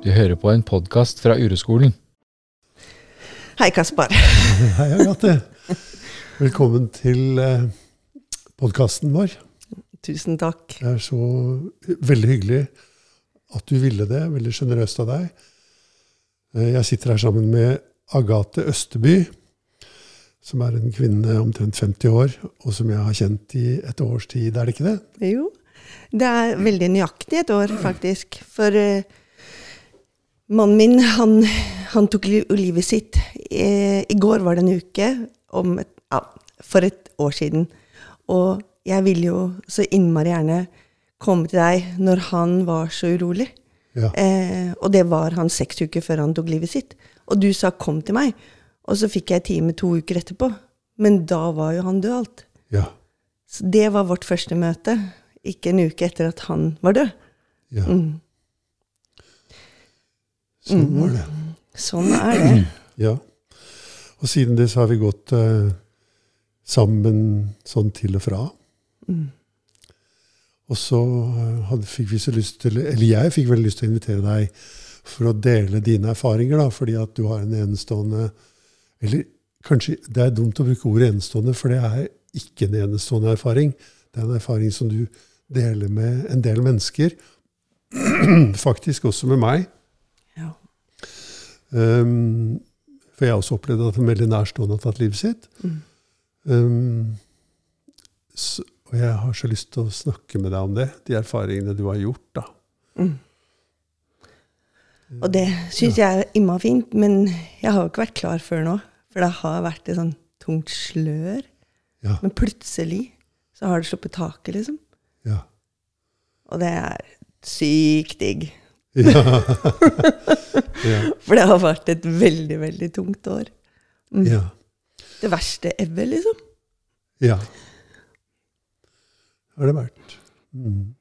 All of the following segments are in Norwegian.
Du hører på en podkast fra Ureskolen. Hei, Kaspar. Hei, Agathe. Velkommen til eh, podkasten vår. Tusen takk. Det er så veldig hyggelig at du ville det. Veldig sjenerøst av deg. Eh, jeg sitter her sammen med Agathe Østeby, som er en kvinne omtrent 50 år, og som jeg har kjent i et års tid, er det ikke det? Jo. Det er veldig nøyaktig et år, faktisk. For eh, mannen min, han, han tok li- livet sitt. Eh, I går var det en uke om et, ja, for et år siden. Og jeg ville jo så innmari gjerne komme til deg når han var så urolig. Ja. Eh, og det var han seks uker før han tok livet sitt. Og du sa 'kom til meg', og så fikk jeg time to uker etterpå. Men da var jo han død alt. Ja. Så det var vårt første møte. Ikke en uke etter at han var død. ja. Mm. Sånn var det. Sånn er det. Ja. Og siden det så har vi gått eh, sammen sånn til og fra. Mm. Og så eh, hadde, fikk vi så lyst til Eller jeg fikk veldig lyst til å invitere deg for å dele dine erfaringer, da, fordi at du har en enestående Eller kanskje det er dumt å bruke ordet enestående, for det er ikke en enestående erfaring. Det er en erfaring som du deler med en del mennesker. Faktisk også med meg. Ja. Um, for jeg har også opplevd at en veldig nærstående har tatt livet sitt. Mm. Um, så, og jeg har så lyst til å snakke med deg om det, de erfaringene du har gjort. da. Mm. Og det syns jeg er imma fint, men jeg har jo ikke vært klar før nå. For det har vært et sånn tungt slør. Ja, Men plutselig så har det sluppet taket, liksom. ja. Og det er sykt digg. Ja. ja, For det har vært et veldig, veldig tungt år. Mm. ja, Det verste ever, liksom. ja. Har det vært. Mm.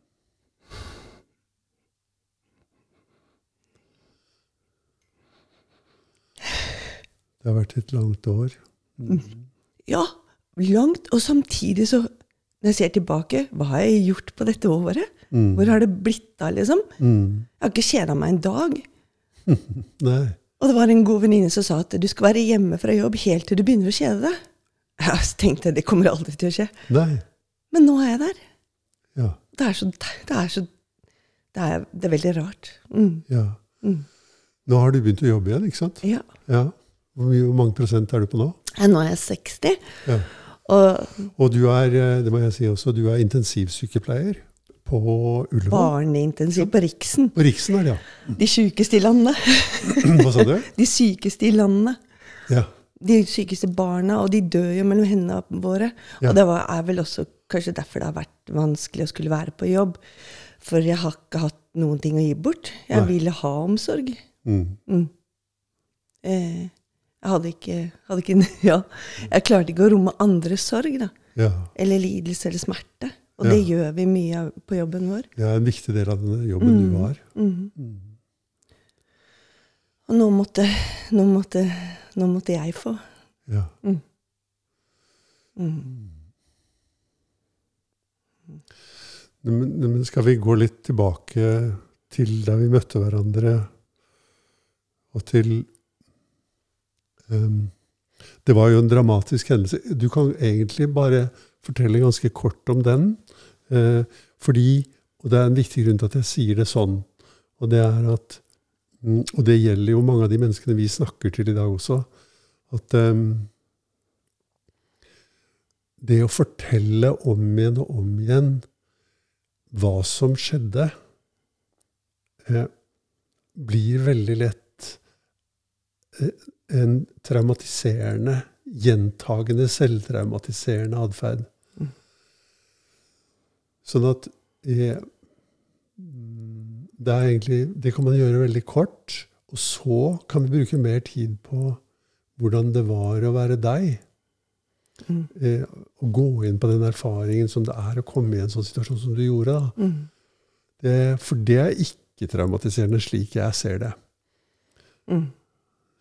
Det har vært et langt år. Mm. Ja, langt. Og samtidig så, når jeg ser tilbake, hva har jeg gjort på dette året? Mm. Hvor har det blitt av, liksom? Mm. Jeg har ikke kjeda meg en dag. Og det var en god venninne som sa at du skal være hjemme fra jobb helt til du begynner å kjede deg. Jeg tenkte det kommer aldri til å skje. Nei. Men nå er jeg der. Ja. Det er så Det er, så, det er, det er veldig rart. Mm. ja. Mm. Nå har du begynt å jobbe igjen, ikke sant? Ja. Ja. Hvor, mye, hvor mange prosent er du på nå? Nå er jeg 60, Ja. og Og du er, eh, det må jeg si også, du er intensivsykepleier på Ullevål. barneintensiv på Riksen. På Riksen er det, ja. De sykeste i landet. Hva sa du? De sykeste i landet. Ja. De sykeste barna, og de dør jo mellom hendene våre. Ja. Og det var, er vel også kanskje derfor det har vært vanskelig å skulle være på jobb. For jeg har ikke hatt noen ting å gi bort. Jeg Nei. ville ha omsorg. Mm. Mm. Eh, jeg hadde ikke, hadde ikke Ja, jeg klarte ikke å romme andres sorg, da. ja. Eller lidelse eller smerte. Og Ja. det gjør vi mye av på jobben vår. Det er en viktig del av denne jobben Mm. du har. Mhm. Mm. Og nå måtte, nå, måtte, nå måtte jeg få. Ja. Mm. Men, men skal vi gå litt tilbake til da vi møtte hverandre, og til um, Det var jo en dramatisk hendelse. Du kan egentlig bare fortelle ganske kort om den. Eh, fordi, og det er en viktig grunn til at jeg sier det sånn, og det er at mm, Og det gjelder jo mange av de menneskene vi snakker til i dag også. At ehm, det å fortelle om igjen og om igjen hva som skjedde, eh, blir veldig lett eh, en traumatiserende, gjentagende, selvtraumatiserende atferd. Sånn at eh, mm, det er egentlig Det kan man gjøre veldig kort. Og så kan vi bruke mer tid på hvordan det var å være deg. Mm. Eh, å gå inn på den erfaringen som det er å komme i en sånn situasjon som du gjorde. Mm. Det, for det er ikke traumatiserende slik jeg ser det. Mm.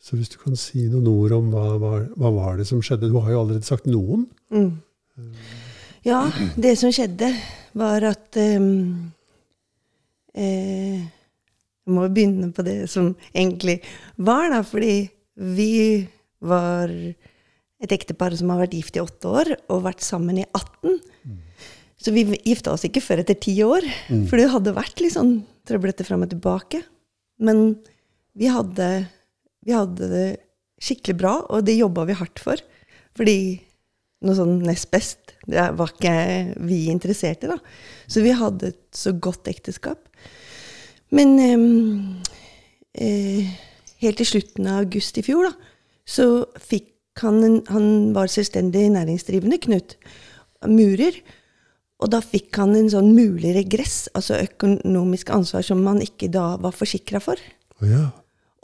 Så hvis du kan si noen ord om hva, hva, hva var det som skjedde? Du har jo allerede sagt noen. Mm. Ja, det som skjedde, var at um, eh, Jeg må begynne på det som egentlig var, da, fordi vi var et ektepar som har vært gift i åtte år og vært sammen i 18. Så vi gifta oss ikke før etter ti år, for det hadde vært litt sånn trøblete fram og tilbake. Men vi hadde, vi hadde det skikkelig bra, og det jobba vi hardt for. Fordi noe sånn nest best, det var ikke vi interessert i, da. Så vi hadde et så godt ekteskap. Men eh, eh, helt til slutten av august i fjor, da, så fikk han en, Han var selvstendig næringsdrivende, Knut. Murer. Og da fikk han en sånn mulig regress, altså økonomisk ansvar som man ikke da var forsikra for. Å ja.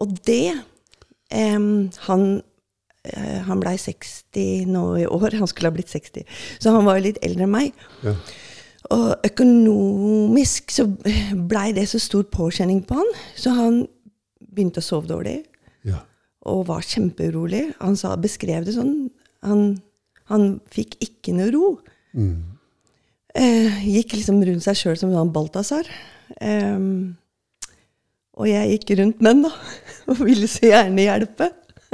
Og det eh, Han, han blei 60 nå i år. Han skulle ha blitt 60. Så han var jo litt eldre enn meg. ja. Og økonomisk så blei det så stor påkjenning på han, så han begynte å sove dårlig Ja. og var kjempeurolig. Han sa, beskrev det sånn. Han, han fikk ikke noe ro. Mm. Eh, gikk liksom rundt seg sjøl som en Balthazar. Eh, og jeg gikk rundt med den, da. Og ville så gjerne hjelpe.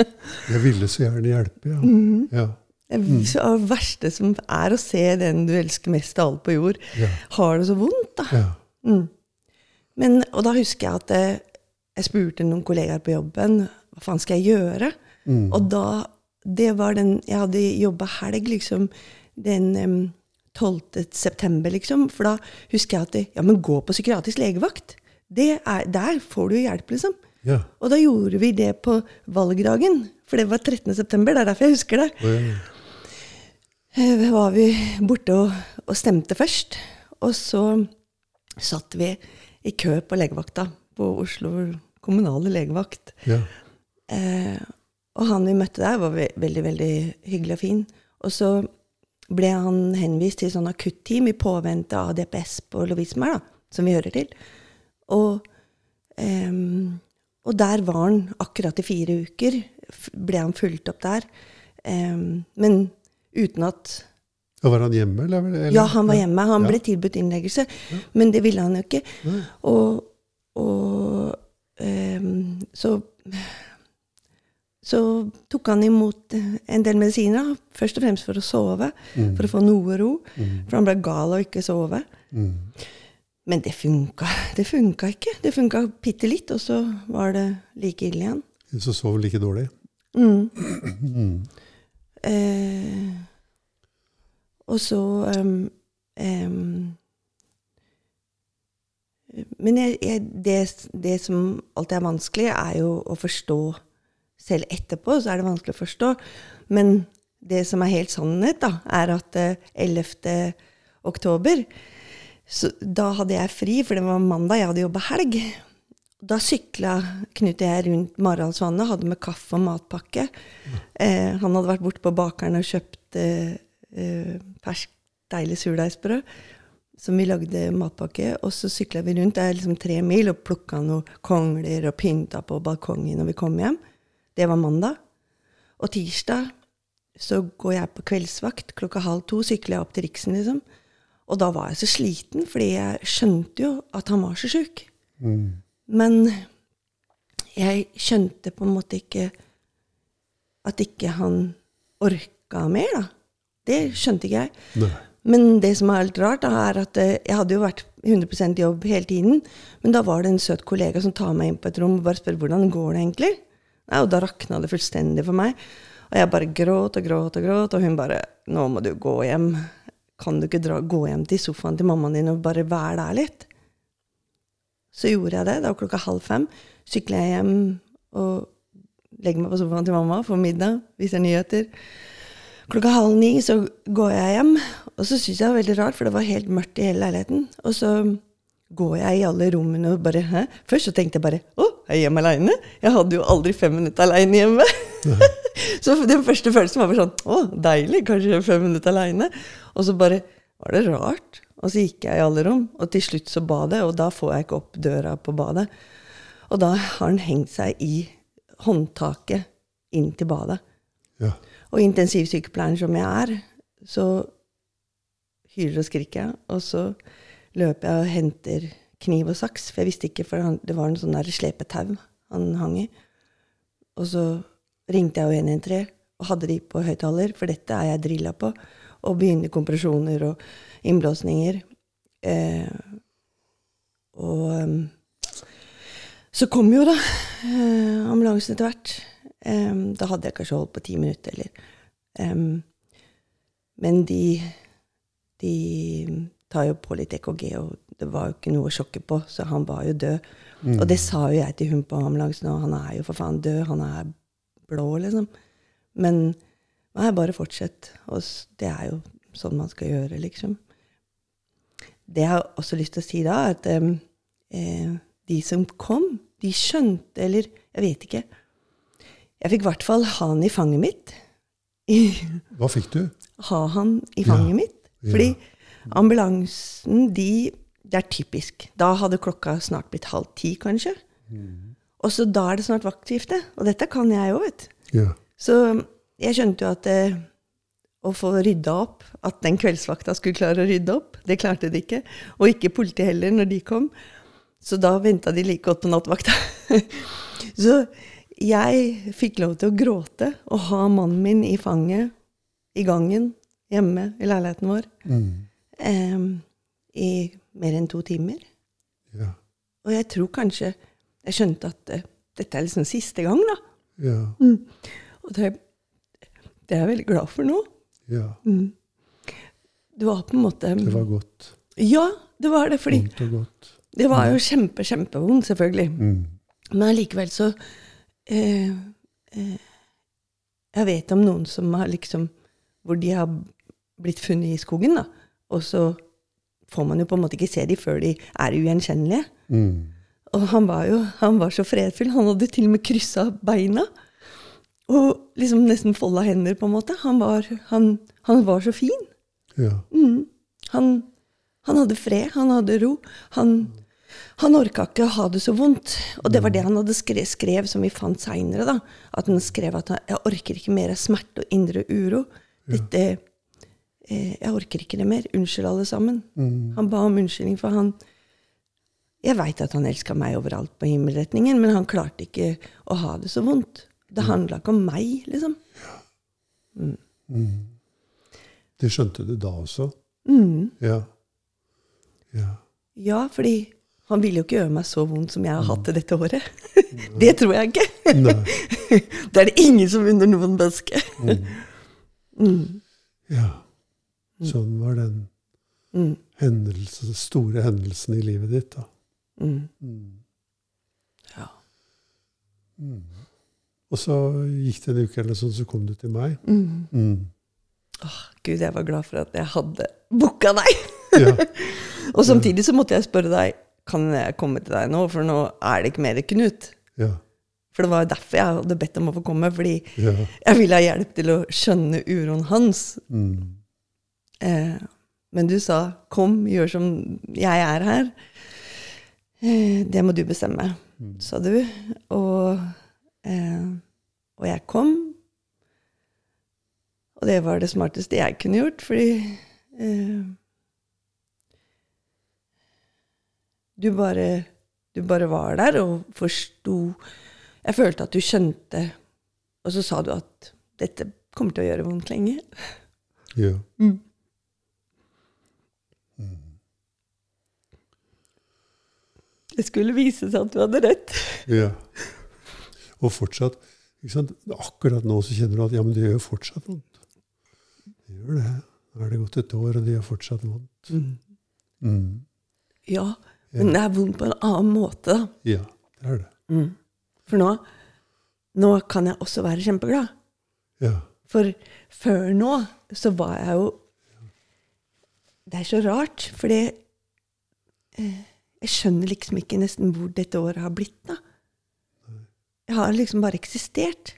Jeg ville så gjerne hjelpe, ja. Mhm. ja. Det så det verste som er å se den du elsker mest av alt på jord, Ja. har det så vondt, da. ja. Mm. Men, og da husker jeg at jeg, jeg spurte noen kollegaer på jobben hva faen skal jeg gjøre. Mm. Og da det var den, Jeg hadde jobba helg liksom, den um, 12. september, liksom. For da husker jeg at det, ja, men gå på psykiatrisk legevakt. Det er, der får du hjelp, liksom. Ja. Og da gjorde vi det på valgdagen. For det var 13. september. Det er derfor jeg husker det. Da ja. Eh, var vi borte og, og stemte først. Og så satt vi i kø på legevakta på Oslo kommunale legevakt. ja. Eh, og han vi møtte der, var veldig veldig hyggelig og fin. Og så ble han henvist til sånn akutteam i påvente av DPS på Lovisenberg, da, som vi hører til. Og, em, og der var han akkurat i fire uker. Ble han fulgt opp der. Um, men uten at Og Var han hjemme, eller? eller? Ja, han var hjemme. Han Ja. ble tilbudt innleggelse, men det ville han jo ikke. Nei. Og, og um, så så tok han imot en del medisiner, først og fremst for å sove. Mm. For å få noe ro. Mm. For han ble gal av ikke sove. Mm. Men det funka. Det funka ikke. Det funka bitte litt, og så var det like ille igjen. Så sov like dårlig. Mm. Mm. Eh, og så um, um, Men jeg, jeg, det, det som alltid er vanskelig, er jo å forstå Selv etterpå så er det vanskelig å forstå. Men det som er helt sannhet, da, er at eh, 11. oktober så Da hadde jeg fri, for det var mandag, jeg hadde jobba helg. Da sykla Knut og jeg rundt Maraldsvannet, hadde med kaffe og matpakke. Eh, han hadde vært borte på bakeren og kjøpt eh, fersk, deilig surdeigsbrød. Som vi lagde matpakke. Og så sykla vi rundt, det er liksom tre mil, og plukka noen kongler og pynta på balkongen når vi kom hjem. Det var mandag. Og tirsdag så går jeg på kveldsvakt. Klokka halv to sykler jeg opp til Riksen, liksom. Og da var jeg så sliten, fordi jeg skjønte jo at han var så sjuk. Mm. Men jeg skjønte på en måte ikke at ikke han orka mer, da. Det skjønte ikke jeg. Nei. Men det som er litt rart, da, er at eh, jeg hadde jo vært 100% jobb hele tiden. Men da var det en søt kollega som tar meg inn på et rom og bare spør hvordan går det egentlig. Nei, og da rakna det fullstendig for meg. Og jeg bare gråt og gråt og gråt, og hun bare 'Nå må du gå hjem. Kan du ikke dra, gå hjem til sofaen til mammaen din og bare være der litt?' Så gjorde jeg det. Det var klokka halv fem. Sykla jeg hjem og legger meg på sofaen til mamma, for middag, viser nyheter. Klokka halv ni så går jeg hjem, og så syns jeg det var veldig rart, for det var helt mørkt i hele leiligheten. Og så går jeg i alle rommene og bare Hæ? Først så tenkte jeg bare Å, er hjemme aleine? Jeg hadde jo aldri fem minutter aleine hjemme. så den første følelsen var bare sånn Å, deilig, kanskje fem minutter aleine. Og så bare var det rart. Og så gikk jeg i alle rom, og til slutt så badet, og da får jeg ikke opp døra på badet. Og da har den hengt seg i håndtaket inn til badet. Ja. Og intensivsykepleieren som jeg er, så hyler og skriker jeg. Og så løper jeg og henter kniv og saks, for jeg visste ikke, for det var en sånn der slepetau han hang i. Og så ringte jeg jo 113 og hadde de på høyttaler, for dette er jeg drilla på. Og begynte kompresjoner og innblåsninger. Eh, og um, så kom jo da eh, ambulansen etter hvert. Eh, da hadde jeg kanskje holdt på ti minutter, eller em, Men de, de tar jo på litt EKG, og det var jo ikke noe å sjokke på, så han var jo død. Og det sa jo jeg til hun på ambulansen, og han er jo for faen død, han er blå, liksom. Men nei, bare fortsett. Og det er jo sånn man skal gjøre, liksom. Det jeg har også lyst til å si da, er at eh, de som kom, de skjønte, eller jeg vet ikke Jeg fikk i hvert fall ha han i fanget mitt. Hva fikk du? ha han i fanget Ja, mitt. ja. Ambulansen, de Det er typisk. Da hadde klokka snart blitt halv ti, kanskje. Mm. Og så da er det snart vaktskifte. Og dette kan jeg jo, vet du. Ja. Så jeg skjønte jo at eh, å få rydda opp, at den kveldsvakta skulle klare å rydde opp, det klarte de ikke. Og ikke politiet heller, når de kom. Så da venta de like godt på nattvakta. så jeg fikk lov til å gråte og ha mannen min i fanget i gangen hjemme i leiligheten vår Mm. Em, i mer enn to timer. Ja. Og jeg tror kanskje jeg skjønte at uh, dette er liksom siste gang, da. Ja. Og det, det er jeg veldig glad for nå. ja. Det var på en måte Det var godt. Ja, det var det. Fordi Vondt og godt. det var jo kjempe, kjempevondt, selvfølgelig. Mm. Men allikevel så eh, eh, Jeg vet om noen som har liksom Hvor de har blitt funnet i skogen, da. Og så får man jo på en måte ikke se dem før de er ugjenkjennelige. Mm. Og han var jo han var så fredfull. Han hadde til og med kryssa beina. Og liksom nesten folda hender, på en måte. Han var, han, han var så fin. Ja. Mm. Han, han hadde fred, han hadde ro. Han, han orka ikke å ha det så vondt. Og det var det han hadde skrev, skrev som vi fant seinere. At han skrev at han, 'jeg orker ikke mer smerte og indre uro'. Dette, eh, 'Jeg orker ikke det mer. Unnskyld, alle sammen'. Mm. Han ba om unnskyldning, for han Jeg veit at han elska meg overalt på himmelretningen, men han klarte ikke å ha det så vondt. Det handla ikke om meg, liksom. Det skjønte du da også? Mm. Ja. Ja. Ja, fordi han ville jo ikke gjøre meg så vondt som jeg har hatt det dette året. det tror jeg ikke. Det er det ingen som unner noen menneske. Ja. Sånn var den Mm. hendelse, store hendelsen i livet ditt, da. Mm. Mm. Ja. Og så gikk det en uke eller sånn, så kom du til meg. Mm. Mm. Åh, Gud, jeg var glad for at jeg hadde booka deg. Ja. Og samtidig så måtte jeg spørre deg kan jeg komme til deg nå, for nå er det ikke mer Knut. Ja. For det var derfor jeg hadde bedt om å få komme, fordi Ja. jeg ville ha hjelp til å skjønne uroen hans. Mm. Eh, men du sa 'kom, gjør som jeg er her'. Eh, det må du bestemme, sa du. Og, eh, og jeg kom. Og det var det smarteste jeg kunne gjort, fordi eh, du, bare, du bare var der og forsto Jeg følte at du skjønte, og så sa du at dette kommer til å gjøre vondt lenge. Ja. Det skulle vise seg at du hadde rett. ja. Og fortsatt? Akkurat nå så kjenner du at ja, men det gjør fortsatt vondt. Det gjør det. Nå er det gått et år, og det gjør fortsatt vondt. Mm. Ja, men det er vondt på en annen måte. Ja, det er det. For nå, nå kan jeg også være kjempeglad. Ja. For før nå så var jeg jo Det er så rart, for det eh, Jeg skjønner liksom ikke nesten hvor dette året har blitt, da. Jeg har liksom bare eksistert.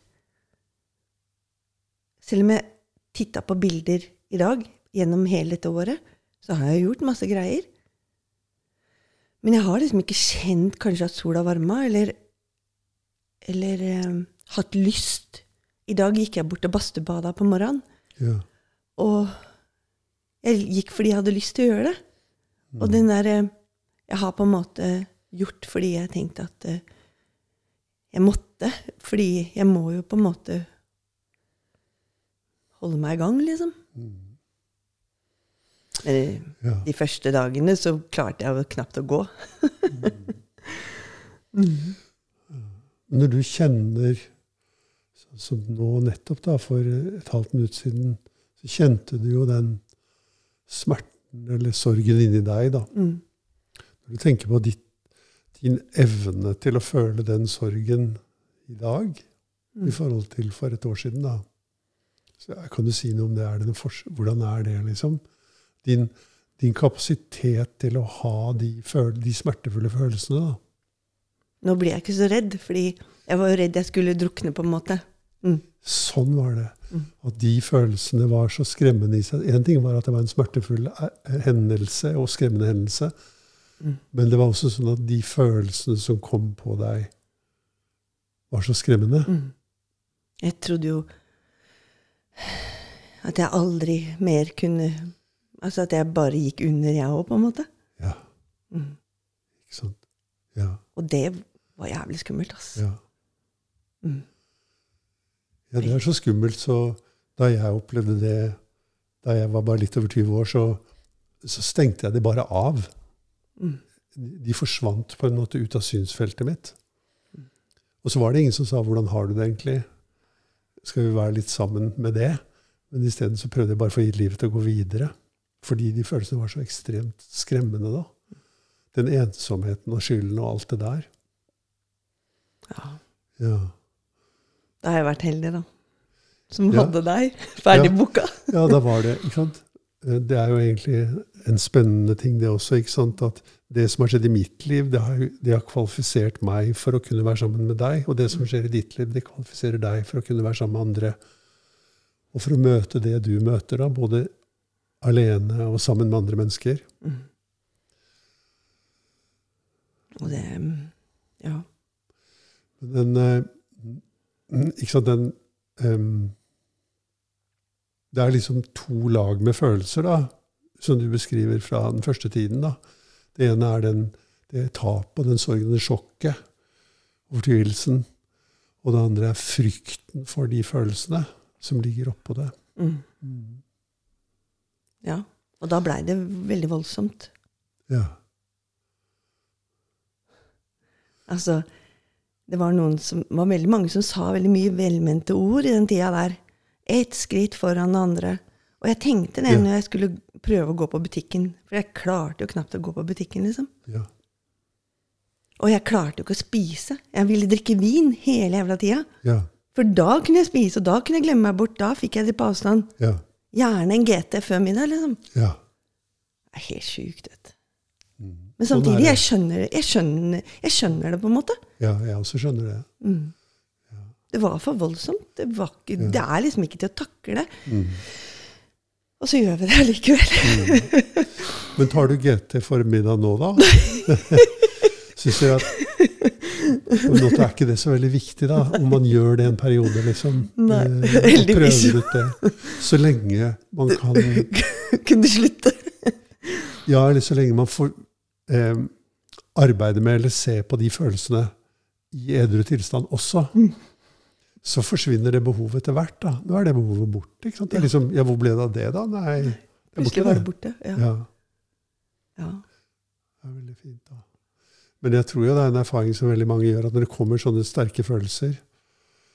Selv om jeg titta på bilder i dag gjennom hele dette året, så har jeg gjort masse greier. Men jeg har liksom ikke kjent kanskje at sola varma, eller, eller eh, hatt lyst. I dag gikk jeg bort og badstubada på morgenen. Ja. Og jeg gikk fordi jeg hadde lyst til å gjøre det. Og den der, eh, Jeg har på en måte gjort fordi jeg tenkte at eh, jeg måtte. Fordi jeg må jo på en måte holde meg i gang, liksom. Men eh, Ja. de første dagene så klarte jeg jo knapt å gå. Når du kjenner, sånn som nå nettopp, da, for et halvt minutt siden, så kjente du jo den smerten eller sorgen inni deg, da. Mm. Du tenker på ditt, din evne til å føle den sorgen i dag, Mm. i forhold til for et år siden, da. Så kan du si noe om det? Er det Hvordan er det, liksom? Din, din kapasitet til å ha de, de smertefulle følelsene, da. Nå blir jeg ikke så redd, fordi jeg var jo redd jeg skulle drukne, på en måte. Mm. Sånn var det. Mm. At de følelsene var så skremmende i seg. En ting var at det var en smertefull eh, hendelse og skremmende hendelse. Mm. Men det var også sånn at de følelsene som kom på deg, var så skremmende. Mm. Jeg trodde jo at jeg aldri mer kunne Altså at jeg bare gikk under, jeg òg, på en måte. Ja, Mm. ikke sant? Ja, Og det var jævlig skummelt, altså. ja. Mm. ja, det er så skummelt, så da jeg opplevde det da jeg var bare litt over 20 år, så, så stengte jeg det bare av. De forsvant på en måte ut av synsfeltet mitt. Og så var det ingen som sa 'hvordan har du det egentlig'? Skal vi være litt sammen med det? Men isteden så prøvde jeg bare å få livet til å gå videre. Fordi de følelsene var så ekstremt skremmende da. Den ensomheten og skylden og alt det der. Ja. Ja, Da har jeg vært heldig, da. Som Ja. hadde deg ferdig Ja. booka. ja da var det. ikke sant? Eh, Det er jo egentlig en spennende ting, det også. ikke sant? At det som har skjedd i mitt liv, det har, det har kvalifisert meg for å kunne være sammen med deg. Og det som skjer i ditt liv, det kvalifiserer deg for å kunne være sammen med andre. Og for å møte det du møter, da, både alene og sammen med andre mennesker. Mm. Og det Ja. Den eh, Ikke sant, den em, Det er liksom to lag med følelser, da, som du beskriver fra den første tiden. da. Det ene er den, det tapet, og den sorgen, det sjokket og fortvilelsen. Og det andre er frykten for de følelsene som ligger oppå det. Mm. ja. Og da blei det veldig voldsomt. Ja. Altså, det var noen som var veldig mange som sa veldig mye velmente ord i den tida der. Ett skritt foran det andre. Og jeg tenkte det Ja. når jeg skulle prøve å gå på butikken. For jeg klarte jo knapt å gå på butikken, liksom. ja. Og jeg klarte jo ikke å spise. Jeg ville drikke vin hele jævla tida. Ja. For da kunne jeg spise, og da kunne jeg glemme meg bort. Da fikk jeg det på avstand. Ja. Gjerne en GT før middag, liksom. ja. Det er helt sjukt, vet du. Mm. Men Sånn samtidig, jeg skjønner, jeg, skjønner, jeg skjønner det på en måte. Ja, jeg også skjønner det. Mm. Det var for voldsomt. Det, var ikke, det er liksom ikke til å takle. Mm. Og så gjør vi det allikevel. Men tar du GT for middag nå, da? Syns du at måte er ikke det så veldig viktig, da? Om man gjør det en periode, liksom. Nei, Eh, heldigvis. Prøver ut det. Så lenge man kan Kunne slutte. Ja, eller så lenge man får eh, arbeide med eller se på de følelsene i edru tilstand også. Mm. Så forsvinner det behovet etter hvert. da. Nå er det behovet borte. ikke sant? Det er liksom, ja, Hvor ble det av det, da? Nei, er Plutselig var det borte. Ja. Ja. Ja. Det er veldig fint, da. Men jeg tror jo det er en erfaring som veldig mange gjør, at når det kommer sånne sterke følelser,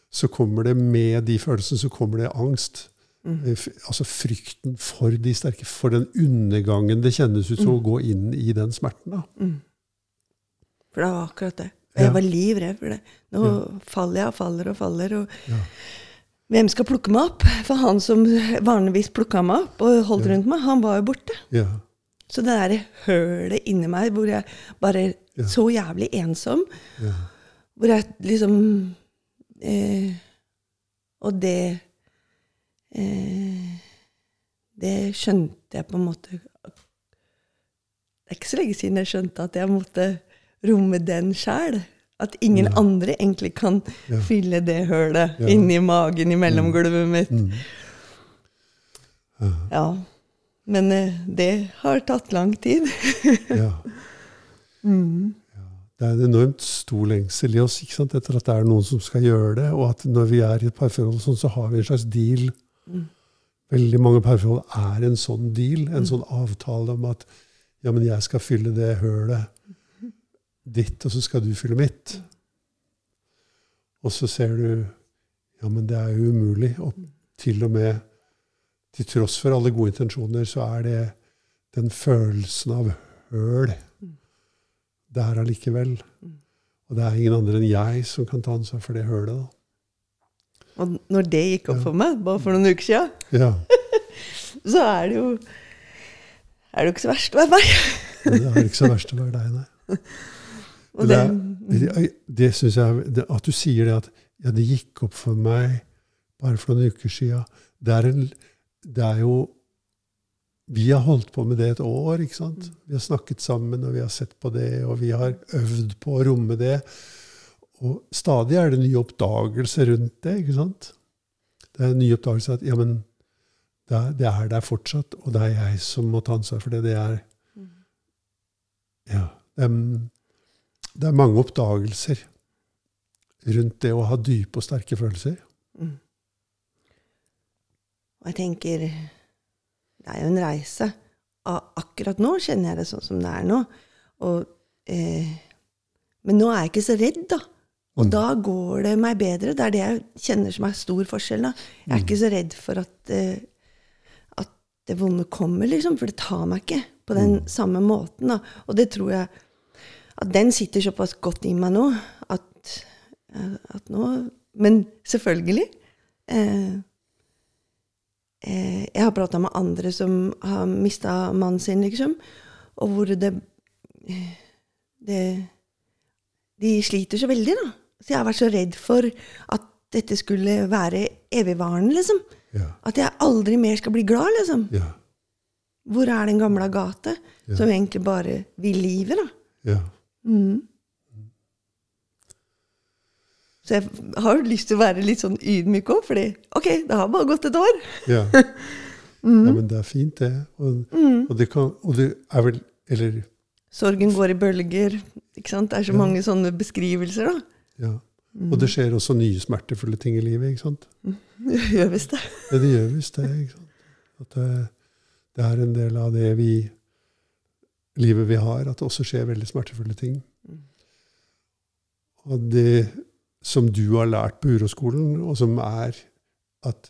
så kommer det med de følelsene så kommer det angst. Mm. Eh, Altså frykten for de sterke, for den undergangen det kjennes ut som å gå inn i den smerten. da. Mm. For det var akkurat det. Og jeg var livredd for det. Nå faller jeg og faller og faller. Og Ja. hvem skal plukke meg opp? For han som vanligvis plukka meg opp og holdt rundt meg, han var jo borte. Ja. Så det derre hølet inni meg hvor jeg bare så jævlig ensom, ja. hvor jeg liksom eh, Og det eh, Det skjønte jeg på en måte Det er ikke så lenge siden jeg skjønte at jeg måtte romme den sjæl. At ingen Ja. andre egentlig kan Ja. fylle det hølet Ja. inni magen, i mellomgulvet mitt. Mm. Ja. Men eh, det har tatt lang tid. ja. Mm. Det er en enormt stor lengsel i oss sant? etter at det er noen som skal gjøre det. Og at når vi er i et parforhold, sånn, så har vi en slags deal. Mm. Veldig mange parforhold er en sånn deal, en sånn avtale om at ja, men jeg skal fylle det hølet ditt, og så skal du fylle mitt. Og så ser du ja, men det er jo umulig. Og til og med til tross for alle gode intensjoner, så er det den følelsen av høl der allikevel. Og det er ingen andre enn jeg som kan ta ansvar for det hølet. da. Og når det gikk opp Ja. for meg, bare for noen uker siden, Ja, så er det jo er det jo ikke så verst å være meg. Det er ikke så verst å være deg, nei. Og det, det, det, synes jeg, det, At du sier det at ja, det gikk opp for meg bare for noen uker siden. Det det er jo Vi har holdt på med det et år. ikke sant? Vi har snakket sammen, og vi har sett på det, og vi har øvd på å romme det. Og stadig er det nye oppdagelser rundt det. ikke sant? Det er en ny oppdagelse at ja, men det er, det er der fortsatt, og det er jeg som må ta ansvar for det. Det er ja, det er, det er mange oppdagelser rundt det å ha dype og sterke følelser. mm. Og jeg tenker Det er jo en reise. Akkurat nå kjenner jeg det sånn som det er nå. Og, eh, men nå er jeg ikke så redd, da. Og Mm. da går det meg bedre. Det er det jeg kjenner som er stor forskjell. da. Jeg er ikke så redd for at, eh, at det vonde kommer, liksom. For det tar meg ikke på den samme måten. da. Og det tror jeg at den sitter såpass godt i meg nå at, eh, at nå Men selvfølgelig. Eh, eh, jeg har prata med andre som har mista mannen sin, liksom. Og hvor det, det De sliter så veldig, da. Så jeg har vært så redd for at dette skulle være evigvarende, liksom. Ja, At jeg aldri mer skal bli glad, liksom. ja, Hvor er den gamle gate, Ja. som egentlig bare vil livet, da? ja. Mm. Så jeg har lyst til å være litt sånn ydmyk òg, fordi ok, det har bare gått et år. ja. ja men det er fint, det. Og, og, det kan, og det er vel Eller Sorgen går i bølger. ikke sant? Det er så Ja. mange sånne beskrivelser, da. ja. Og det skjer også nye smertefulle ting i livet. ikke sant? Det gjør visst det. Ja, det gjør visst det. ikke sant? At det, det er en del av det vi livet vi har, at det også skjer veldig smertefulle ting. Og det som du har lært på uroskolen, og som er at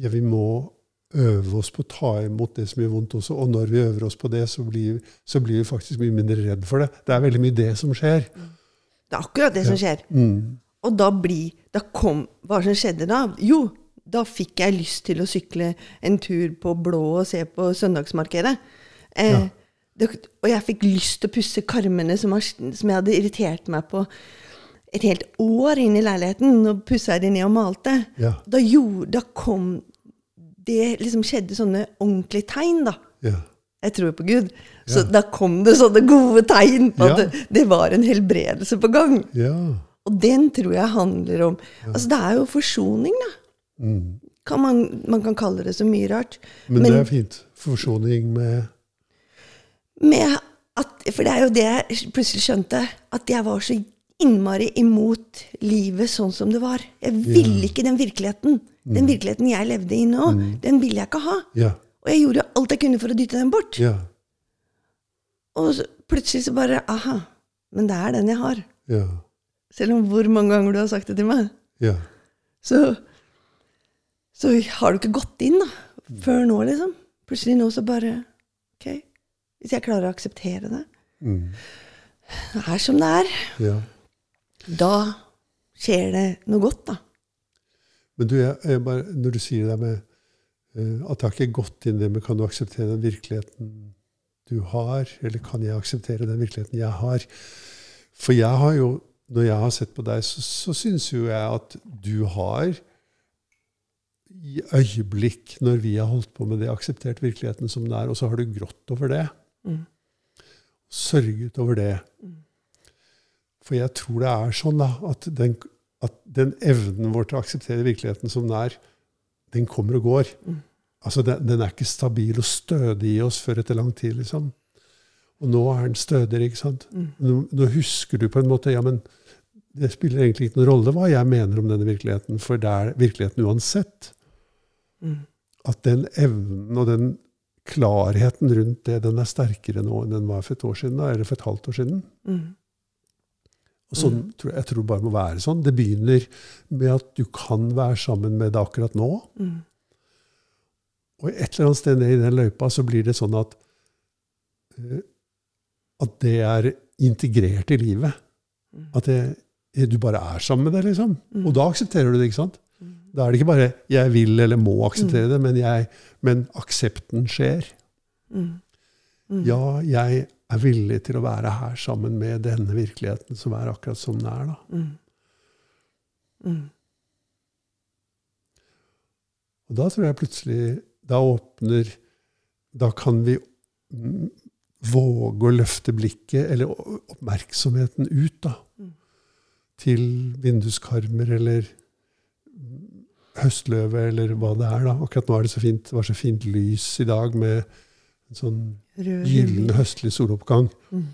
ja, vi må øve oss på å ta imot det som gjør vondt også. Og når vi øver oss på det, så blir, så blir vi faktisk mye mindre redd for det. Det er veldig mye det som skjer. Det er akkurat det som skjer. Mm. Og da blir Da kom Hva som skjedde da? Jo, da fikk jeg lyst til å sykle en tur på Blå og se på søndagsmarkedet. Eh, Ja. Det, og jeg fikk lyst til å pusse karmene som, som jeg hadde irritert meg på et helt år inn i leiligheten. Og pussa de ned og malte. Ja. Da, jo, da kom Det liksom skjedde sånne ordentlige tegn, da. Ja. Jeg tror på Gud. Så Ja. da kom det sånne gode tegn på at det, det var en helbredelse på gang. ja. Og den tror jeg handler om Altså, det er jo forsoning, da. Mm. Kan man, man kan kalle det så mye rart. Men, Men- det er fint. Forsoning Med at, for det er jo det jeg plutselig skjønte, at jeg var så innmari imot livet sånn som det var. Jeg ville ikke den virkeligheten. Den virkeligheten jeg levde i nå, den ville jeg ikke ha. Ja. Og jeg gjorde alt jeg kunne for å dytte den bort. Ja. Og så, plutselig så bare Aha, men det er den jeg har. Ja. Selv om hvor mange ganger du har sagt det til meg, Ja. så, så har du ikke gått inn da, før nå, liksom. Plutselig nå så bare hvis jeg klarer å akseptere det, Mm. det er som det er, ja. da skjer det noe godt, da. Men du, jeg, jeg bare, når du sier det med uh, at det har ikke gått inn det med kan du akseptere den virkeligheten du har, eller kan jeg akseptere den virkeligheten jeg har? For jeg har jo, når jeg har sett på deg, så, så syns jo jeg at du har i øyeblikk, når vi har holdt på med det, akseptert virkeligheten som den er, og så har du grått over det. Mm. Sørget over det. For jeg tror det er sånn da, at den, at den evnen vår til å akseptere virkeligheten som den er, den kommer og går. Mm. Altså, den, den er ikke stabil og stødig i oss før etter lang tid, liksom. Og nå er den stødigere, ikke sant? Mm. Nå, nå husker du på en måte Ja, men det spiller egentlig ikke noen rolle hva jeg mener om denne virkeligheten, for det er virkeligheten uansett. Mm. At den evnen og den klarheten rundt det, den er sterkere nå enn den var for et år siden, eller for et halvt år siden. Mm. Og sånn, tror jeg, jeg tror det bare må være sånn. Det begynner med at du kan være sammen med det akkurat nå. Mm. Og et eller annet sted ned i den løypa så blir det sånn at eh, at det er integrert i livet. Mm. At det, du bare er sammen med det, liksom. Mm. Og da aksepterer du det, ikke sant? Mm. Da er det ikke bare 'jeg vil eller må akseptere det', men, jeg, men aksepten skjer. Mm. Mm. Ja, jeg er villig til å være her sammen med denne virkeligheten som er akkurat som den er. da. Mm. Mm. Og da tror jeg plutselig Da åpner Da kan vi mm, våge å løfte blikket, eller oppmerksomheten ut, da. Mm. Til vinduskarmer eller mm, høstløve, eller hva det er. da. Akkurat nå er det så fint, det var så fint lys i dag med en sånn gyllen høstlig soloppgang. Mm.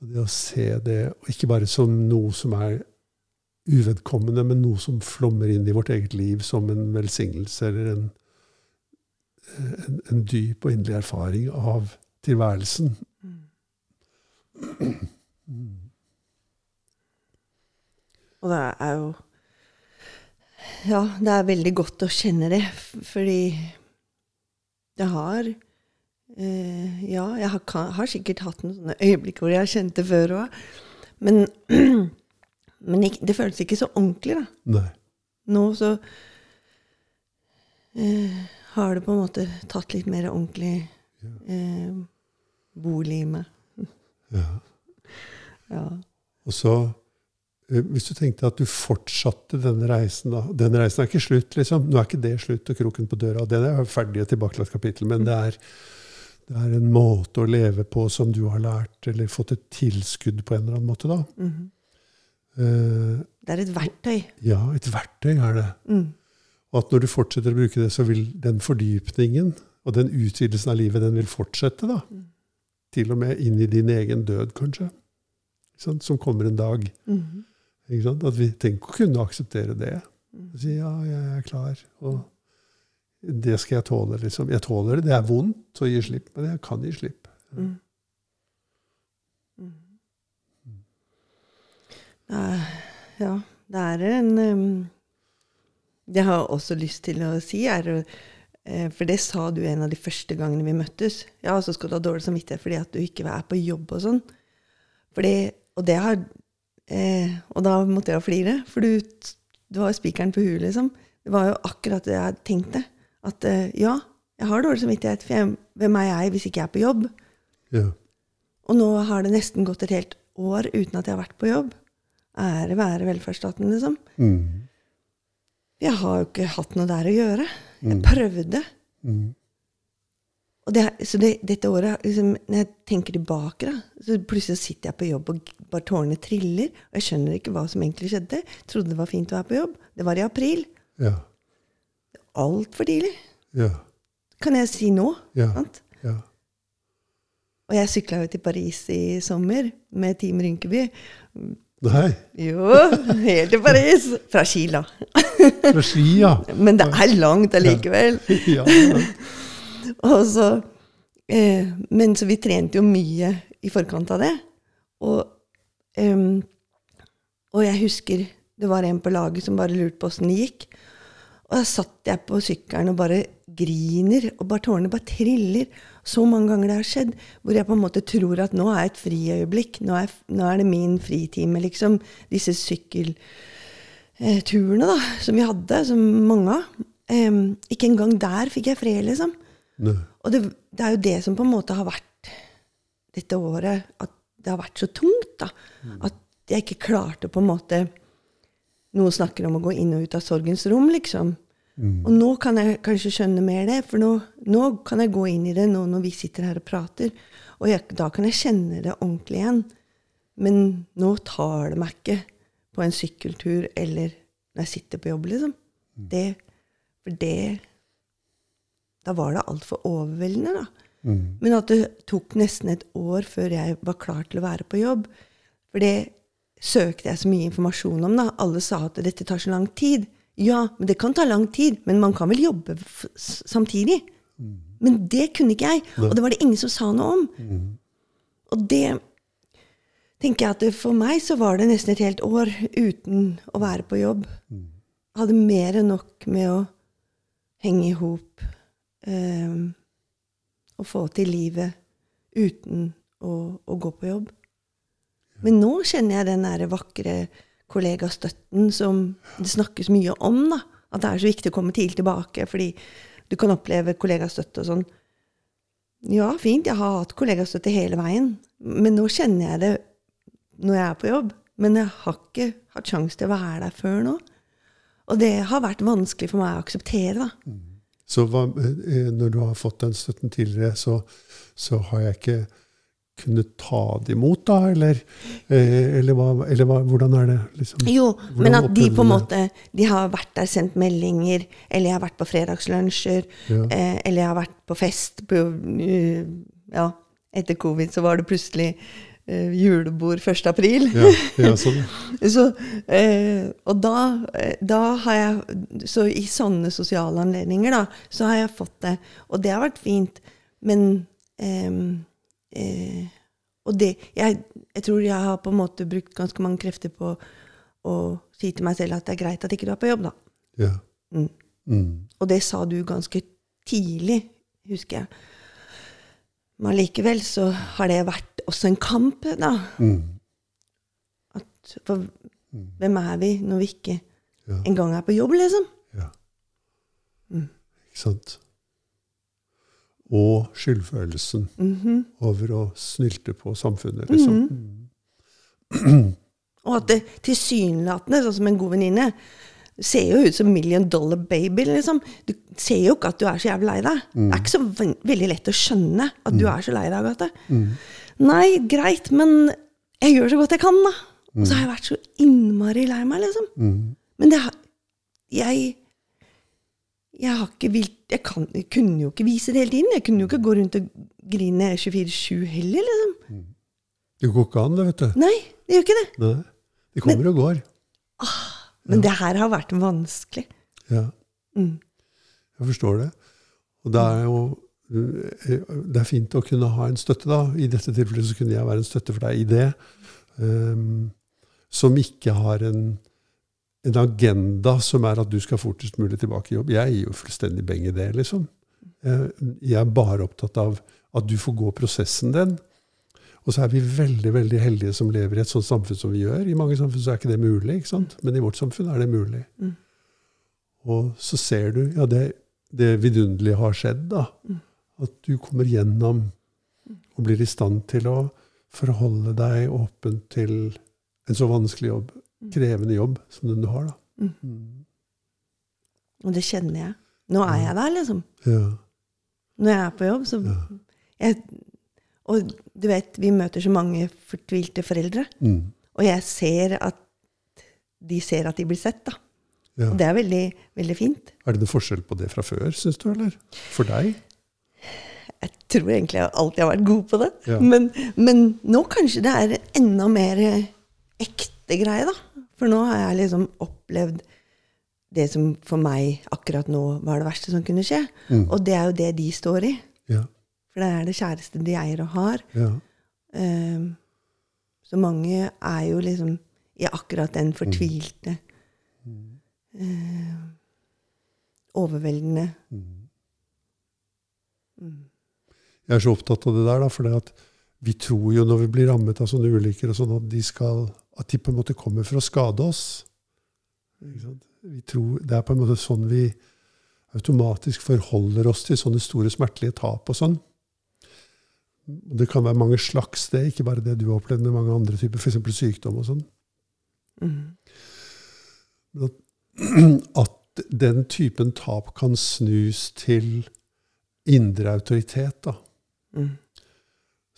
Og det å se det, og ikke bare som noe som er uvedkommende, men noe som flommer inn i vårt eget liv som en velsignelse eller en, en, en dyp og inderlig erfaring av tilværelsen. Mm. Og det er jo Ja, det er veldig godt å kjenne det, fordi det har eh, Ja, jeg har, har sikkert hatt noen sånne øyeblikk hvor jeg har kjent det før òg. Men, men ikke, det føles ikke så ordentlig, da. Nei. Nå så eh, har det på en måte tatt litt mer ordentlig eh, bolig i meg. Ja. Ja. Og så, hvis du tenkte at du fortsatte denne reisen da, Den reisen er ikke slutt, liksom. Nå er ikke det slutt og kroken på døra. Det er ferdig et tilbakelagt kapittel. Men det er, det er en måte å leve på som du har lært, eller fått et tilskudd på en eller annen måte, da. Mhm. Eh, Det er et verktøy. ja, et verktøy er det. Mm. Og at når du fortsetter å bruke det, så vil den fordypningen og den utvidelsen av livet, den vil fortsette, da. Mm. Til og med inn i din egen død, kanskje. Som kommer en dag. Mm sant? At vi tenker å kunne akseptere det. Mm. Si ja, jeg er klar. Og det skal jeg tåle, liksom. Jeg tåler det. Det er vondt å gi slipp, men jeg kan gi slipp. Mm. Mm. Ja, det er en um, Det har jeg også lyst til å si, er eh, For det sa du en av de første gangene vi møttes. Ja, så skal du ha dårlig samvittighet fordi at du ikke er på jobb og sånn. Fordi, og det har eh, Og da måtte jeg flire, for du, du har spikeren på huet, liksom. Det var jo akkurat det jeg tenkte. At eh, ja, jeg har dårlig samvittighet, for jeg, hvem er jeg hvis ikke jeg er på jobb? Ja. Og nå har det nesten gått et helt år uten at jeg har vært på jobb. Ære være velferdsstaten, liksom. Mm. Jeg har jo ikke hatt noe der å gjøre. Jeg Mm. prøvde. Mm. Det, så det, dette året, liksom, når jeg tenker tilbake, da, så plutselig sitter jeg på jobb, og bare tårene triller. Og jeg skjønner ikke hva som egentlig skjedde. Jeg Trodde det var fint å være på jobb. Det var i april. Ja. Altfor tidlig, Ja. kan jeg si nå. Ja. Sant? Ja. Og jeg sykla jo til Paris i sommer med Team Rynkeby. Nei. Jo, helt til Paris. Fra Ski, da. Fra ski, ja. Men det er langt allikevel. ja. ja. Så, eh, men så vi trente jo mye i forkant av det. Og, eh, og jeg husker det var en på laget som bare lurte på åssen det gikk. Og da satt jeg på sykkelen og bare griner, og bare tårene bare triller. Så mange ganger det har skjedd, hvor jeg på en måte tror at nå er et friøyeblikk. Nå nå er det min fritime, liksom. Disse sykkelturene da, som vi hadde, som mange av. Um, ikke engang der fikk jeg fred, liksom. Nei. Og det, det er jo det som på en måte har vært dette året, at det har vært så tungt. da, At jeg ikke klarte på en måte Noen snakker om å gå inn og ut av sorgens rom, liksom. Mm. Og nå kan jeg kanskje skjønne mer det, for nå, nå kan jeg gå inn i det nå når vi sitter her og prater. Og jeg, da kan jeg kjenne det ordentlig igjen. Men nå tar det meg ikke på en sykkeltur eller når jeg sitter på jobb, liksom. Det, for det Da var det altfor overveldende, da. Mm. Men at det tok nesten et år før jeg var klar til å være på jobb. For det søkte jeg så mye informasjon om. da. Alle sa at dette tar så lang tid. Ja, men det kan ta lang tid, men man kan vel jobbe samtidig? Men det kunne ikke jeg, og det var det ingen som sa noe om. Og det tenker jeg at for meg så var det nesten et helt år uten å være på jobb. Hadde mer enn nok med å henge i hop eh, å få til livet uten å, å gå på jobb. Men nå kjenner jeg den der vakre kollegastøtten som det snakkes mye om. da, At det er så viktig å komme tidlig tilbake, fordi du kan oppleve kollegastøtte og sånn. Ja, fint, jeg har hatt kollegastøtte hele veien, men nå kjenner jeg det når jeg er på jobb. Men jeg har ikke hatt sjanse til å være der før nå. Og det har vært vanskelig for meg å akseptere, da. Så hva, eh, når du har fått den støtten tidligere, så, så har jeg ikke kunnet ta det imot, da? Eller, eh, eller, hva, eller hva, hvordan er det? Liksom? Jo, men at de på en måte De har vært der, sendt meldinger, eller jeg har vært på fredagslunsjer, Ja. eh, eller jeg har vært på fest på Ja, etter covid så var det plutselig eh, julebord 1. april. Ja, ja, sånn. Så, eh, og da, eh, da har jeg Så i sånne sosiale anledninger, da, så har jeg fått det. Og det har vært fint. Men ehm, eh, Og det jeg, jeg tror jeg har på en måte brukt ganske mange krefter på å si til meg selv at det er greit at ikke du er på jobb, da. Ja. Mm. Mm. Og det sa du ganske tidlig, husker jeg. Men allikevel så har det vært også en kamp, da. Mm. At, for hvem er vi når vi ikke Ja. engang er på jobb, liksom? Ja. Mm. Ikke sant? Og skyldfølelsen Mhm. over å snylte på samfunnet, liksom. Og at det tilsynelatende, sånn som en god venninne, ser jo ut som million dollar baby, liksom. Du ser jo ikke at du er så jævlig lei deg. Det er ikke så veldig lett å skjønne at du er så lei deg, Agathe. Nei, greit, men jeg gjør så godt jeg kan, da. Og så har jeg vært så innmari lei meg, liksom. Mm. Men det har Jeg jeg har ikke vilt, jeg, kan, jeg kunne jo ikke vise det hele tiden. Jeg kunne jo ikke gå rundt og grine 24-7 heller, liksom. Det går ikke an, det, vet du. Nei, det gjør ikke det. Nei. Det kommer og går. Men det her har vært vanskelig. Ja. Mm. Jeg forstår det. Og det er jo det er fint å kunne ha en støtte, da. I dette tilfellet så kunne jeg være en støtte for deg i det. Um, som ikke har en, en agenda som er at du skal fortest mulig tilbake i jobb. Jeg gir jo fullstendig beng i det, liksom. Jeg, jeg er bare opptatt av at du får gå prosessen den. Og så er vi veldig veldig heldige som lever i et sånt samfunn som vi gjør. I mange samfunn så er ikke det mulig, ikke sant? men i vårt samfunn er det mulig. Mm. Og så ser du ja, det, det vidunderlige har skjedd. da. At du kommer gjennom og blir i stand til å forholde deg åpent til en så vanskelig jobb, krevende jobb, som den du har. da. Mm. Og det kjenner jeg. Nå er jeg der, liksom. Ja. Når jeg er på jobb, så Ja. jeg, Og du vet, vi møter så mange fortvilte foreldre. Mm. Og jeg ser at de ser at de blir sett, da. Ja. Og det er veldig, veldig fint. Er det noen forskjell på det fra før, syns du? eller? For deg? Jeg tror egentlig jeg alltid har vært god på det. Ja. Men, men nå kanskje det er enda mer ekte greie, da. For nå har jeg liksom opplevd det som for meg akkurat nå var det verste som kunne skje. Mm. Og det er jo det de står i. Ja. For det er det kjæreste de eier og har. ja. Um, så mange er jo liksom i akkurat den fortvilte eh, Overveldende Jeg er så opptatt av det der, da, for vi tror jo når vi blir rammet av sånne ulykker, og sånn, at, de skal, at de på en måte kommer for å skade oss. Tror, det er på en måte sånn vi automatisk forholder oss til sånne store smertelige tap og sånn. Det kan være mange slags, det, ikke bare det du har opplevd, med mange andre typer, f.eks. sykdom og sånn. mm. At, at den typen tap kan snus til indre autoritet, da. Mm.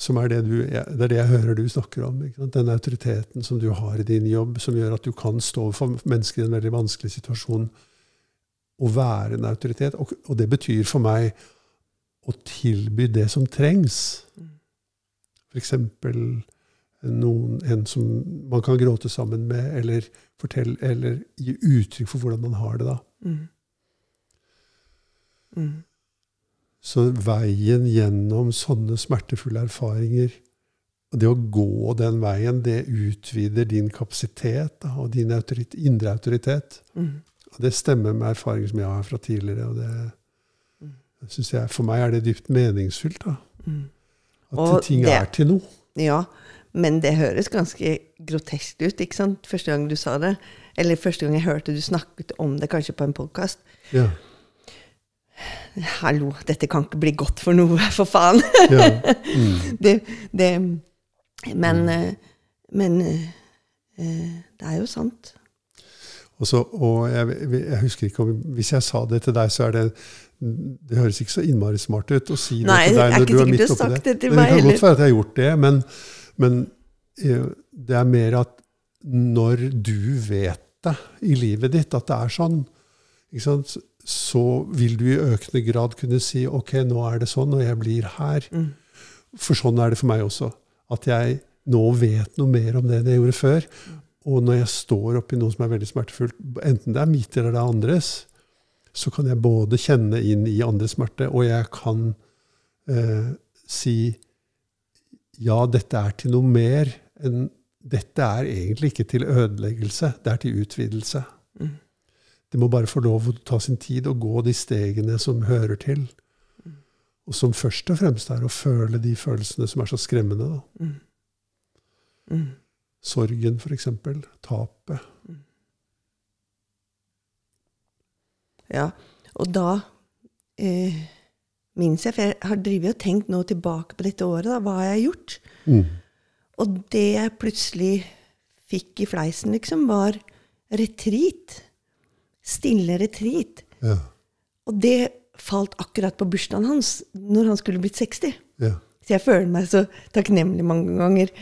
Som er det, du, det er det jeg hører du snakker om. Den autoriteten som du har i din jobb, som gjør at du kan stå for mennesker i en veldig vanskelig situasjon og være en autoritet. Og, og det betyr for meg å tilby det som trengs. F.eks. Noen, en som man kan gråte sammen med, eller, fortelle, eller gi uttrykk for hvordan man har det da. Mm. Mm. Så veien gjennom sånne smertefulle erfaringer, og det å gå den veien, det utvider din kapasitet og din autorit indre autoritet. Mm. Og det stemmer med erfaringer som jeg har fra tidligere. og det synes jeg, For meg er det dypt meningsfullt. da. Mm. At Og ting det- er til noe. Ja, men det høres ganske grotesk ut, ikke sant? Første gang du sa det. Eller første gang jeg hørte du snakket om det, kanskje på en podkast. Ja. Hallo, dette kan ikke bli godt for noe, for faen! Ja. Mm. det, det Men, eh, men eh, det er jo sant. Og, så, og jeg, jeg husker ikke om Hvis jeg sa det til deg, så er det Det høres ikke så innmari smart ut å si det Nei, til det deg når du er midt oppi sagt det til meg det kan godt være at jeg har gjort det, men, men eh, det er mer at når du vet det i livet ditt, at det er sånn, ikke sant, så vil du i økende grad kunne si ok, nå er det sånn, og jeg blir her. Mm. For sånn er det for meg også. At jeg nå vet noe mer om det enn jeg gjorde før. Og når jeg står oppi noe som er veldig smertefullt, enten det er mitt eller det er andres, så kan jeg både kjenne inn i andres smerte, og jeg kan eh, si ja, dette er til noe mer enn Dette er egentlig ikke til ødeleggelse, det er til utvidelse. Mm. Det må bare få lov å ta sin tid og gå de stegene som hører til. Og som først og fremst er å føle de følelsene som er så skremmende. Da. Mm. Mm. Sorgen, f.eks. Tapet. Ja, og da eh, minnes jeg, for jeg har drevet og tenkt nå tilbake på dette året, da, hva jeg har gjort. Mm. Og det jeg plutselig fikk i fleisen, liksom, var retreat. Stille retreat. Ja. Og det falt akkurat på bursdagen hans, når han skulle blitt 60. Ja. Så jeg føler meg så takknemlig mange ganger,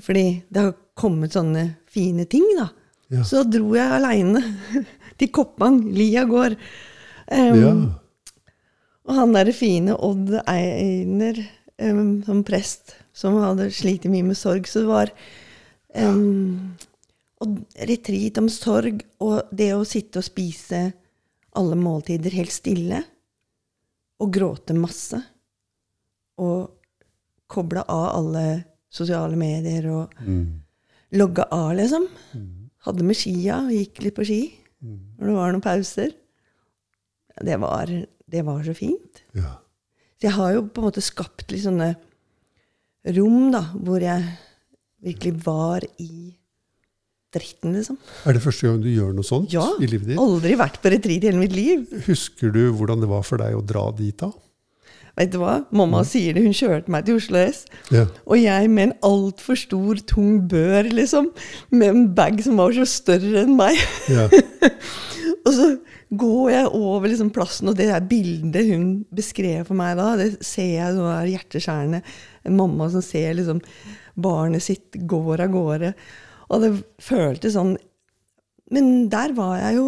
fordi det har kommet sånne fine ting, da. Ja. Så dro jeg aleine til Koppang, Lia gård. Um, ja. Og han derre fine Odd Einer um, som prest, som hadde slitt mye med sorg. Så det var um, og retreat om sorg, og det å sitte og spise alle måltider helt stille, og gråte masse, og koble av alle sosiale medier, og Mm. logge av, liksom. Mm. Hadde med skia, gikk litt på ski Mm. når det var noen pauser. Det var, det var så fint. Ja. Så jeg har jo på en måte skapt litt sånne rom da, hvor jeg virkelig var i dritten, liksom. Er det første gang du gjør noe sånt Ja. i livet ditt? Ja. Aldri vært på retreat i hele mitt liv. Husker du hvordan det var for deg å dra dit da? Vet du hva? Mamma sier det. Hun kjørte meg til Oslo S. Ja. Og jeg med en altfor stor, tung bør, liksom. Med en bag som var så større enn meg. Ja. Og så går jeg over liksom plassen, og det der bildet hun beskrev for meg da, det ser jeg sånn der hjerteskjærende. En mamma som ser liksom barnet sitt går av gårde. Og det føltes sånn Men der var jeg jo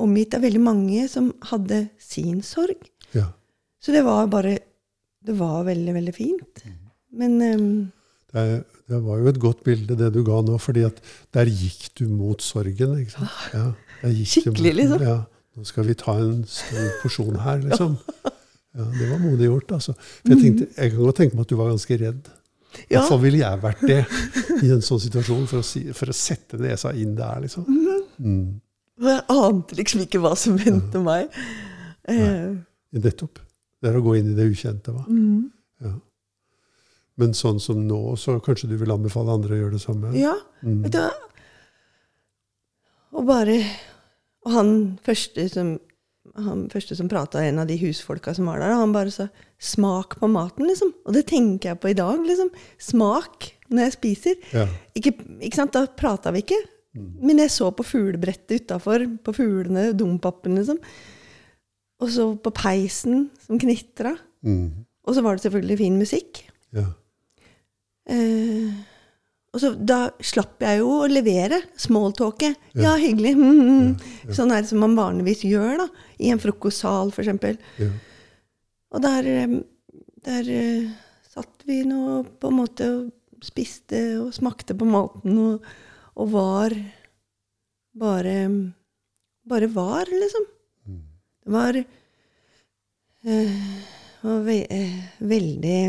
omgitt av veldig mange som hadde sin sorg. ja. Så det var bare Det var veldig, veldig fint. Men um, Det, det var jo et godt bilde, det du ga nå, fordi at der gikk du mot sorgen. ikke sant? Ja, Ah, Skikkelig, mot, liksom. Ja, nå skal vi ta en stor porsjon her, liksom. Ja, Det var modig gjort. altså. For jeg, tenkte, jeg kan godt tenke meg at du var ganske redd. Mm. ja. Hvorfor ville jeg vært det i en sånn situasjon, for å, si, for å sette nesa inn der, liksom. Mm. Og jeg ante liksom ikke hva som ventet meg. Eh, Nettopp. Det er å gå inn i det ukjente. hva? mm. Ja. Men sånn som nå, så kanskje du vil anbefale andre å gjøre det samme? Ja, Mm. vet du hva? Og bare Og han første som han første som prata, en av de husfolka som var der, han bare sa 'smak på maten', liksom. Og det tenker jeg på i dag, liksom. Smak når jeg spiser. Ja. Ikke, ikke sant, Da prata vi ikke. Men jeg så på fuglebrettet utafor, på fuglene, dompapen, liksom. Og så på peisen som knitra. Mm. Og så var det selvfølgelig fin musikk. ja. Eh, og så Da slapp jeg jo å levere smalltalket. Ja, hyggelig. Mm, mm. Sånn er det som man vanligvis gjør da, i en frokostsal, f.eks. ja. Og der, der uh, satt vi nå på en måte og spiste og smakte på maten og, og var bare Bare var, liksom. Det var, uh, var ve uh, veldig,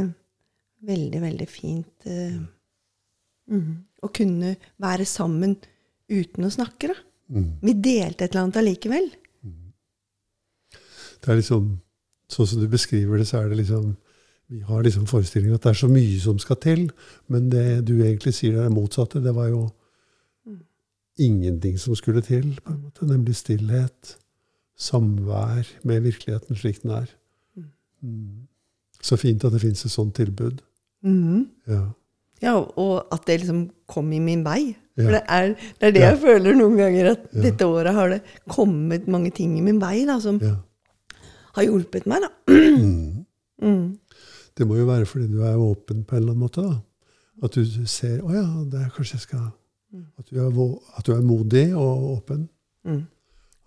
veldig, veldig fint eh, mm, å kunne være sammen uten å snakke, da. Mm. Vi delte et eller annet allikevel. Det er liksom, Sånn som du beskriver det, så er det liksom Vi har liksom forestillingen at det er så mye som skal til, men det du egentlig sier er det motsatte. Det var jo ingenting som skulle til, på en måte, nemlig stillhet. Samvær med virkeligheten slik den er. Mm. Så fint at det fins et sånt tilbud. Mm. Ja. Ja, og at det liksom kom i min vei. Ja. For det er, det er det Ja. jeg føler noen ganger, at Ja. dette året har det kommet mange ting i min vei da, som ja. har hjulpet meg. da. Mm. Mm. Det må jo være fordi du er åpen på en eller annen måte. da. At du ser å ja, det er kanskje jeg skal At du er, at du er modig og åpen. Mm.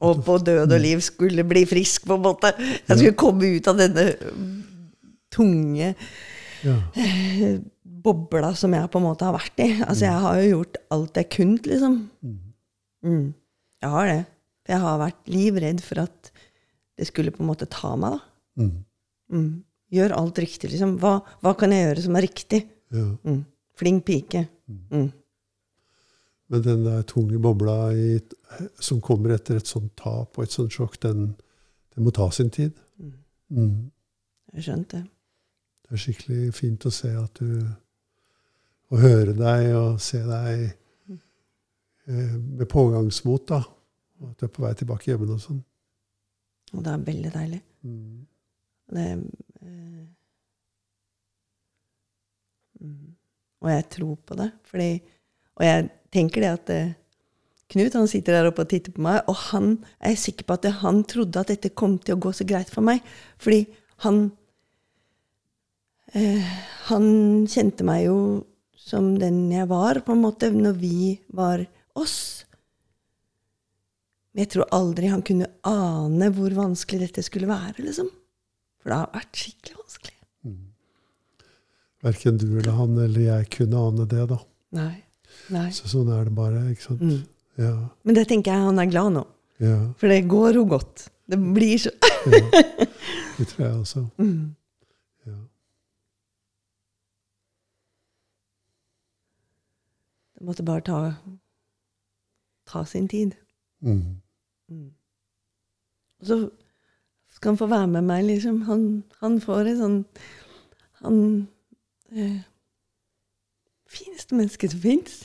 Og på død og liv skulle bli frisk, på en måte. Jeg skulle komme ut av denne tunge Ja. bobla som jeg på en måte har vært i. Altså, jeg har jo gjort alt jeg kunne, liksom. Mm. Jeg har det. Jeg har vært livredd for at det skulle på en måte ta meg, da. Mm. Mm. Gjør alt riktig, liksom. Hva, hva kan jeg gjøre som er riktig? ja. Mm. Flink pike. Mm. Men den der tunge bobla i, som kommer etter et sånt tap og et sånt sjokk, den, den må ta sin tid. Mm. Jeg skjønte det. Det er skikkelig fint å se at du Å høre deg og se deg eh, med pågangsmot, da. Og at du er på vei tilbake hjemme og sånn. Og det er veldig deilig. Mm. Det, eh, mm. Og jeg tror på det. Fordi, og jeg tenker det at eh, Knut han sitter der oppe og titter på meg, og han jeg er sikker på at han trodde at dette kom til å gå så greit for meg. Fordi han eh, Han kjente meg jo som den jeg var, på en måte, når vi var oss. Men jeg tror aldri han kunne ane hvor vanskelig dette skulle være, liksom. For det har vært skikkelig vanskelig. Verken du eller han eller jeg kunne ane det, da. Nei. Nei. Så sånn er det bare. ikke sant? Mm. Ja. Men det tenker jeg han er glad nå. ja, For det går jo godt. Det blir så ja. Det tror jeg også. mm. Ja. Måtte bare ta, ta sin tid. Mm. Mm. Og så skal han få være med meg, liksom. Han, han får et sånn Han eh, Fineste menneske som fins.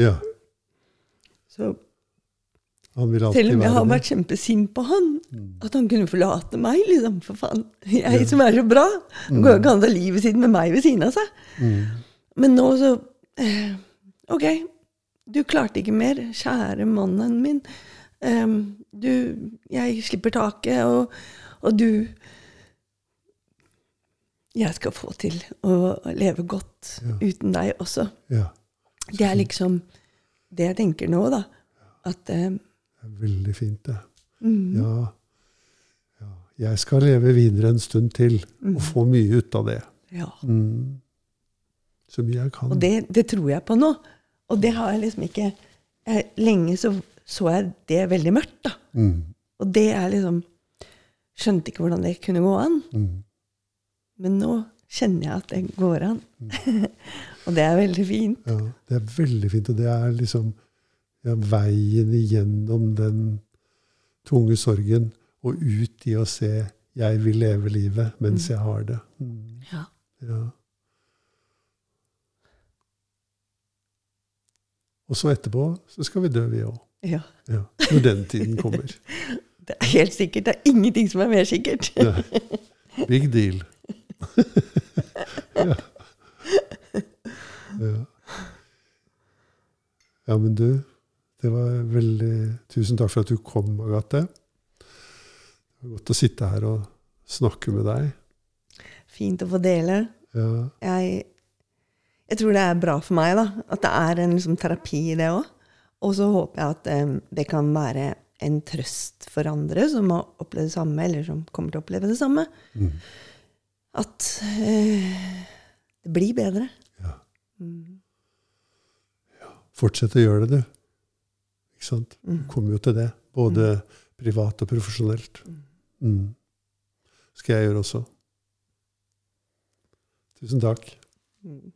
ja. Så selv om jeg har vært kjempesint på han, Mm. at han kunne forlate meg, liksom. For faen. Jeg Ja. som er så bra. Han går jo ikke an å ha livet sitt med meg ved siden av seg. Mm. Men nå så eh, Ok, du klarte ikke mer, kjære mannen min. Um, du Jeg slipper taket, og, og du Jeg skal få til å leve godt Ja. uten deg også. Ja. Det er liksom det jeg tenker nå, da. At um, Det er veldig fint, det. mm, Ja. ja. Jeg skal leve videre en stund til Mm. og få mye ut av det. ja. Mm. Så mye jeg kan. Og det, det tror jeg på nå. Og det har jeg liksom ikke jeg, Lenge så så jeg det veldig mørkt, da. Mm. Og det er liksom Skjønte ikke hvordan det kunne gå an. Mm. Men nå kjenner jeg at det går an. og det er veldig fint. Ja, det er veldig fint. Og det er liksom ja, veien igjennom den tunge sorgen og ut i å se 'jeg vil leve livet mens jeg har det'. Mm. Ja. Ja. Og så etterpå så skal vi dø, vi òg. ja. Ja, når den tiden kommer. Det er helt sikkert. Det er ingenting som er mer sikkert. Nei. Big deal. ja. ja. Ja, men du, det var veldig Tusen takk for at du kom, Agathe. Det var godt å sitte her og snakke med deg. Fint å få dele. Ja, Jeg, jeg tror det er bra for meg da, at det er en liksom, terapi i det òg. Og så håper jeg at um, det kan være en trøst for andre som har opplevd det samme, eller som kommer til å oppleve det samme. Mm. At uh, det blir bedre. Ja. Mm. ja. Fortsett å gjøre det, du. Ikke sant? Du mm. kommer jo til det. Både mm. privat og profesjonelt. Mm. mm. Skal jeg gjøre også. Tusen takk. Mm.